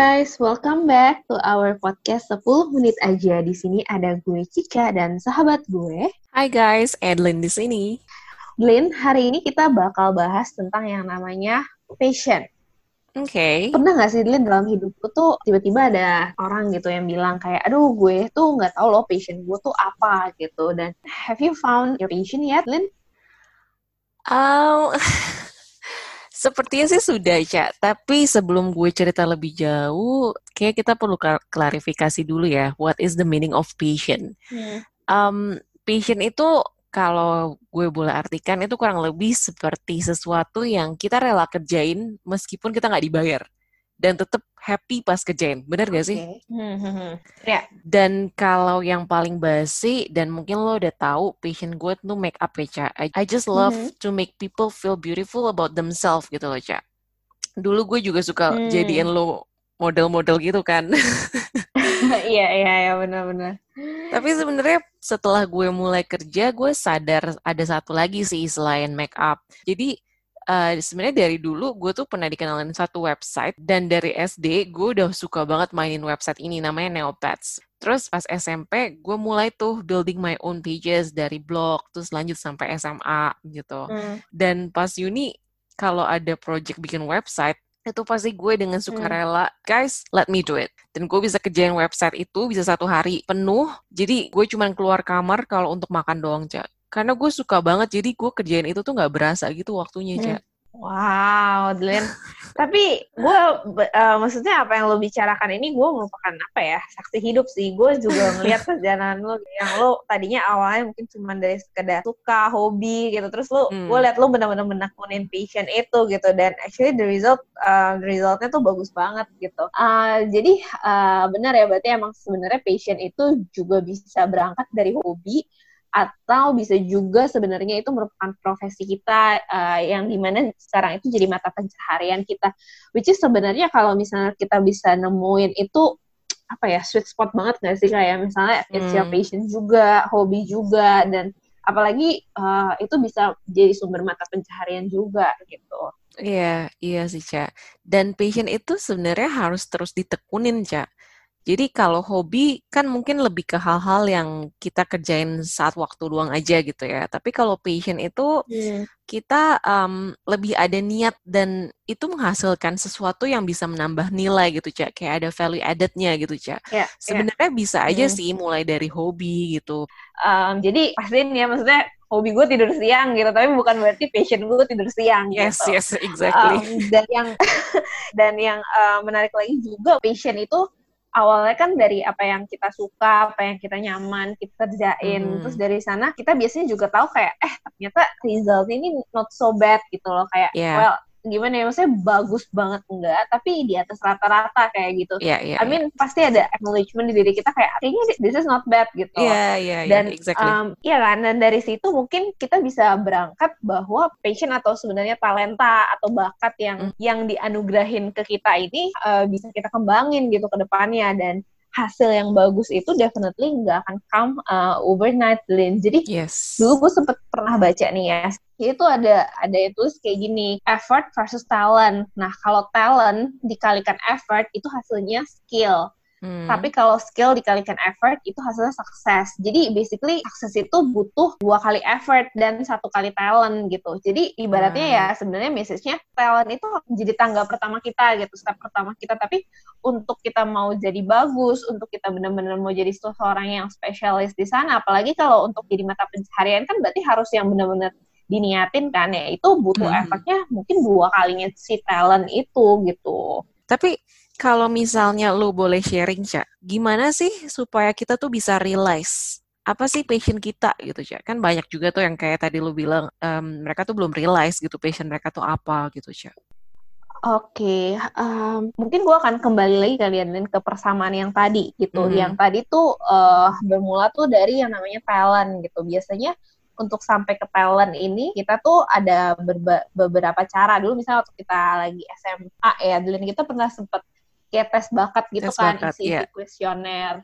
guys, welcome back to our podcast 10 menit aja. Di sini ada gue Cica dan sahabat gue. Hai guys, Edlin di sini. Lin, hari ini kita bakal bahas tentang yang namanya passion. Oke. Okay. Pernah gak sih Lin dalam hidupku tuh tiba-tiba ada orang gitu yang bilang kayak, aduh gue tuh nggak tahu loh passion gue tuh apa gitu. Dan have you found your passion yet, Lin? Um, Sepertinya sih sudah, Cak. Tapi sebelum gue cerita lebih jauh, kayak kita perlu klarifikasi dulu ya. What is the meaning of passion? Hmm. Um, passion itu kalau gue boleh artikan itu kurang lebih seperti sesuatu yang kita rela kerjain meskipun kita nggak dibayar dan tetap happy pas kerjain. Bener gak sih? Hmm, hmm, hmm. Ya. Dan kalau yang paling basi dan mungkin lo udah tahu passion gue tuh make up ya, Ca. I, I just love mm -hmm. to make people feel beautiful about themselves gitu loh, Ca. Dulu gue juga suka hmm. jadiin lo model-model gitu kan. Iya, iya, iya benar-benar. Tapi sebenarnya setelah gue mulai kerja, gue sadar ada satu lagi sih selain make up. Jadi uh, sebenarnya dari dulu gue tuh pernah dikenalin satu website dan dari SD gue udah suka banget mainin website ini namanya Neopets. Terus pas SMP gue mulai tuh building my own pages dari blog terus lanjut sampai SMA gitu. Hmm. Dan pas uni kalau ada project bikin website itu pasti gue dengan sukarela hmm. guys let me do it dan gue bisa kerjain website itu bisa satu hari penuh jadi gue cuma keluar kamar kalau untuk makan doang cak karena gue suka banget jadi gue kerjain itu tuh nggak berasa gitu waktunya hmm. cak Wow, Dylan. Tapi gue, uh, maksudnya apa yang lo bicarakan ini gue merupakan apa ya saksi hidup sih. Gue juga ngeliat perjalanan lo yang lo tadinya awalnya mungkin cuma dari sekedar suka, hobi gitu. Terus lo, hmm. gue liat lo benar-benar menekunin passion itu gitu. Dan actually the result, uh, the resultnya tuh bagus banget gitu. Uh, jadi uh, benar ya berarti emang sebenarnya passion itu juga bisa berangkat dari hobi atau bisa juga sebenarnya itu merupakan profesi kita uh, yang di mana sekarang itu jadi mata pencaharian kita which is sebenarnya kalau misalnya kita bisa nemuin itu apa ya sweet spot banget gak sih kayak misalnya it's your hmm. passion juga hobi juga dan apalagi uh, itu bisa jadi sumber mata pencaharian juga gitu Iya, iya sih, Cak. Dan passion itu sebenarnya harus terus ditekunin, Cak. Jadi kalau hobi kan mungkin lebih ke hal-hal yang kita kerjain saat waktu luang aja gitu ya. Tapi kalau passion itu hmm. kita um, lebih ada niat dan itu menghasilkan sesuatu yang bisa menambah nilai gitu cak. Kayak ada value added-nya gitu cak. Yeah, Sebenarnya yeah. bisa aja hmm. sih mulai dari hobi gitu. Um, jadi pastiin ya maksudnya hobi gue tidur siang gitu tapi bukan berarti passion gue tidur siang yes gitu. yes exactly um, dan yang dan yang uh, menarik lagi juga passion itu awalnya kan dari apa yang kita suka, apa yang kita nyaman, kita kerjain. Hmm. Terus dari sana kita biasanya juga tahu kayak eh ternyata result ini not so bad gitu loh kayak yeah. well gimana ya maksudnya bagus banget enggak tapi di atas rata-rata kayak gitu. Yeah, yeah, I mean yeah. pasti ada acknowledgement di diri kita kayak kayaknya this is not bad gitu. Iya yeah, iya yeah, Dan yeah, exactly. um, iya kan dan dari situ mungkin kita bisa berangkat bahwa passion atau sebenarnya talenta atau bakat yang mm. yang dianugerahin ke kita ini uh, bisa kita kembangin gitu ke depannya dan hasil yang bagus itu definitely nggak akan come uh, overnight, Lin. Jadi yes. dulu gue sempet pernah baca nih ya, itu ada ada itu kayak gini, effort versus talent. Nah kalau talent dikalikan effort itu hasilnya skill. Hmm. Tapi kalau skill dikalikan effort itu hasilnya sukses. Jadi basically sukses itu butuh dua kali effort dan satu kali talent gitu. Jadi ibaratnya hmm. ya sebenarnya message-nya talent itu jadi tangga pertama kita gitu, step pertama kita. Tapi untuk kita mau jadi bagus, untuk kita benar-benar mau jadi seseorang yang spesialis di sana, apalagi kalau untuk jadi mata pencaharian kan berarti harus yang benar-benar diniatin kan ya itu butuh hmm. effortnya mungkin dua kalinya si talent itu gitu. Tapi kalau misalnya lo boleh sharing, Cak, gimana sih supaya kita tuh bisa realize apa sih passion kita gitu, Cak? Kan banyak juga tuh yang kayak tadi lo bilang, um, mereka tuh belum realize gitu passion mereka tuh apa gitu, Cak. Oke, um, mungkin gue akan kembali lagi kalian ke persamaan yang tadi gitu. Mm. Yang tadi tuh uh, bermula tuh dari yang namanya talent gitu. Biasanya untuk sampai ke talent ini kita tuh ada beberapa cara. Dulu misalnya waktu kita lagi SMA ya, dulu kita pernah sempet kayak tes bakat gitu tes kan bakat, isi yeah. kuesioner.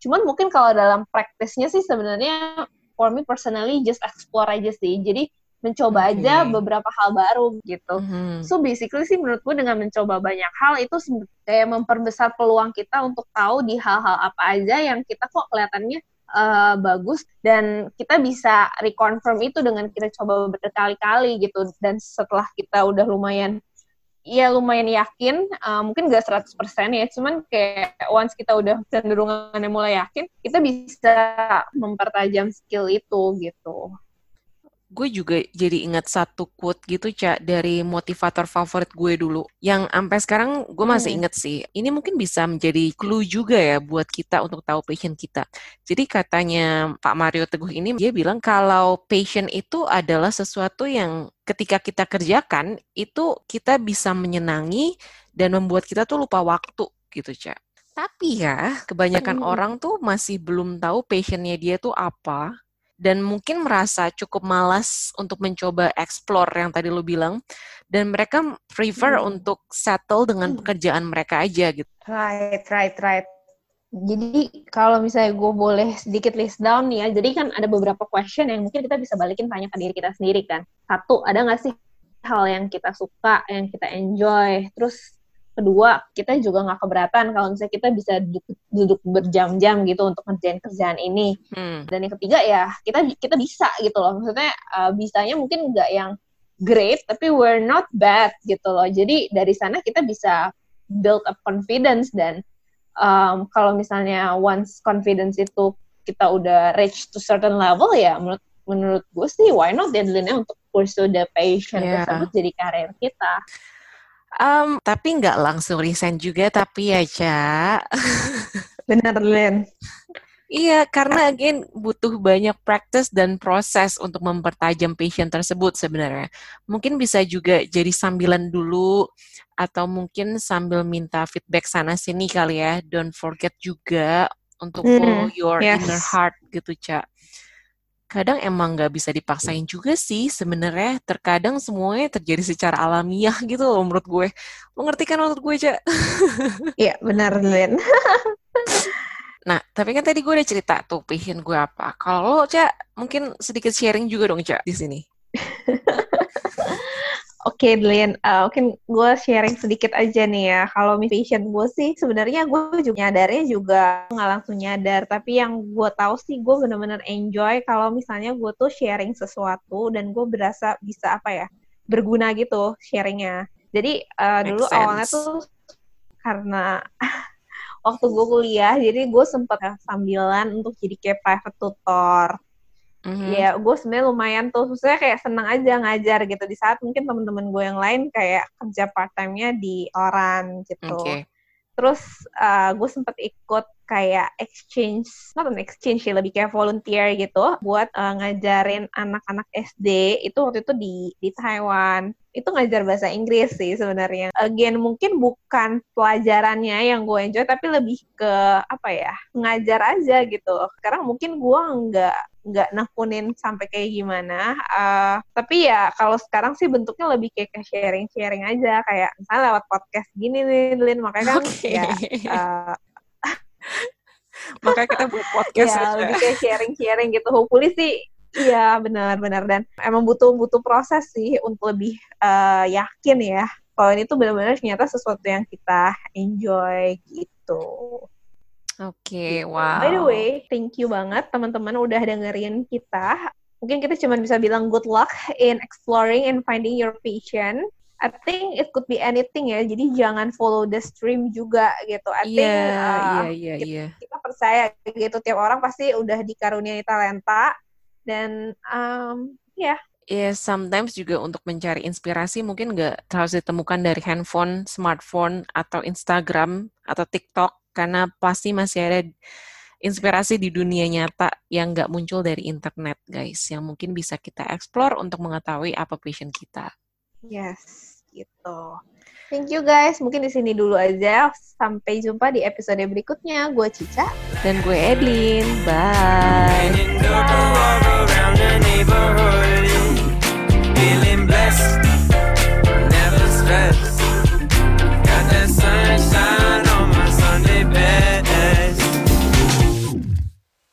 Cuman mungkin kalau dalam praktisnya sih sebenarnya for me personally just explore aja sih. Jadi mencoba okay. aja beberapa hal baru gitu. Mm-hmm. So basically sih menurut gue dengan mencoba banyak hal itu kayak memperbesar peluang kita untuk tahu di hal-hal apa aja yang kita kok kelihatannya uh, bagus dan kita bisa reconfirm itu dengan kita coba berkali-kali gitu dan setelah kita udah lumayan ya lumayan yakin, uh, mungkin gak 100% ya, cuman kayak once kita udah cenderungannya mulai yakin, kita bisa mempertajam skill itu gitu gue juga jadi ingat satu quote gitu cak dari motivator favorit gue dulu. Yang sampai sekarang gue masih hmm. inget sih. Ini mungkin bisa menjadi clue juga ya buat kita untuk tahu passion kita. Jadi katanya Pak Mario Teguh ini dia bilang kalau passion itu adalah sesuatu yang ketika kita kerjakan itu kita bisa menyenangi dan membuat kita tuh lupa waktu gitu cak tapi ya kebanyakan hmm. orang tuh masih belum tahu passionnya dia tuh apa dan mungkin merasa cukup malas untuk mencoba explore yang tadi lu bilang dan mereka prefer hmm. untuk settle dengan hmm. pekerjaan mereka aja gitu. Right, right, right. Jadi kalau misalnya gue boleh sedikit list down nih ya, jadi kan ada beberapa question yang mungkin kita bisa balikin tanya ke diri kita sendiri kan. Satu, ada nggak sih hal yang kita suka, yang kita enjoy? Terus kedua kita juga nggak keberatan kalau misalnya kita bisa duduk, duduk berjam-jam gitu untuk ngerjain kerjaan ini hmm. dan yang ketiga ya kita kita bisa gitu loh maksudnya uh, bisanya mungkin nggak yang great tapi we're not bad gitu loh jadi dari sana kita bisa build up confidence dan um, kalau misalnya once confidence itu kita udah reach to certain level ya menurut menurut gue sih why not deadline untuk pursue the passion yeah. tersebut jadi karir kita Um, tapi nggak langsung resign juga, tapi ya, Ca. Benar, Len. Iya, karena again butuh banyak practice dan proses untuk mempertajam passion tersebut sebenarnya. Mungkin bisa juga jadi sambilan dulu atau mungkin sambil minta feedback sana sini kali ya. Don't forget juga untuk hmm, follow your yes. inner heart gitu, Cak kadang emang nggak bisa dipaksain juga sih sebenarnya. Terkadang semuanya terjadi secara alamiah gitu loh menurut gue. Lo ngerti kan menurut gue cak? Iya benar Len. Nah tapi kan tadi gue udah cerita tuh passion gue apa. Kalau lo cak mungkin sedikit sharing juga dong cak di sini Oke, okay, Dlin, uh, mungkin gue sharing sedikit aja nih ya. Kalau passion gue sih, sebenarnya gue juga nyadarnya juga nggak langsung nyadar. Tapi yang gue tahu sih, gue bener-bener enjoy kalau misalnya gue tuh sharing sesuatu dan gue berasa bisa apa ya, berguna gitu sharingnya. Jadi uh, dulu sense. awalnya tuh karena waktu gue kuliah, jadi gue sempet sambilan untuk jadi kayak private tutor Mm-hmm. Ya, gue sebenarnya lumayan tuh, maksudnya kayak seneng aja ngajar gitu di saat mungkin temen-temen gue yang lain kayak kerja part time-nya di orang gitu. Okay. Terus uh, gue sempet ikut kayak exchange, not an exchange sih, lebih kayak volunteer gitu buat uh, ngajarin anak-anak SD itu waktu itu di di Taiwan itu ngajar bahasa Inggris sih sebenarnya. Again mungkin bukan pelajarannya yang gue enjoy tapi lebih ke apa ya ngajar aja gitu. Sekarang mungkin gue nggak nggak nekunin sampai kayak gimana. Uh, tapi ya kalau sekarang sih bentuknya lebih kayak sharing-sharing aja kayak misalnya lewat podcast gini nih, Lin makanya kan okay. ya. Uh, makanya kita buat podcast ya, lebih kayak sharing-sharing gitu. Hopefully sih Iya benar-benar dan emang butuh butuh proses sih untuk lebih uh, yakin ya kalau ini tuh benar-benar ternyata sesuatu yang kita enjoy gitu. Oke, okay, gitu. wow. By the way, thank you banget teman-teman udah dengerin kita. Mungkin kita cuma bisa bilang good luck in exploring and finding your passion. I think it could be anything ya. Jadi jangan follow the stream juga gitu. I yeah, think uh, yeah, yeah, kita, yeah. kita percaya gitu tiap orang pasti udah dikaruniai talenta dan um, ya yeah. Ya, yeah, sometimes juga untuk mencari inspirasi mungkin nggak harus ditemukan dari handphone, smartphone, atau Instagram, atau TikTok, karena pasti masih ada inspirasi di dunia nyata yang nggak muncul dari internet, guys, yang mungkin bisa kita explore untuk mengetahui apa passion kita. Yes, gitu. Thank you guys. Mungkin di sini dulu aja. Sampai jumpa di episode berikutnya. Gue Cica. Dan gue Edlin. Bye. Bye.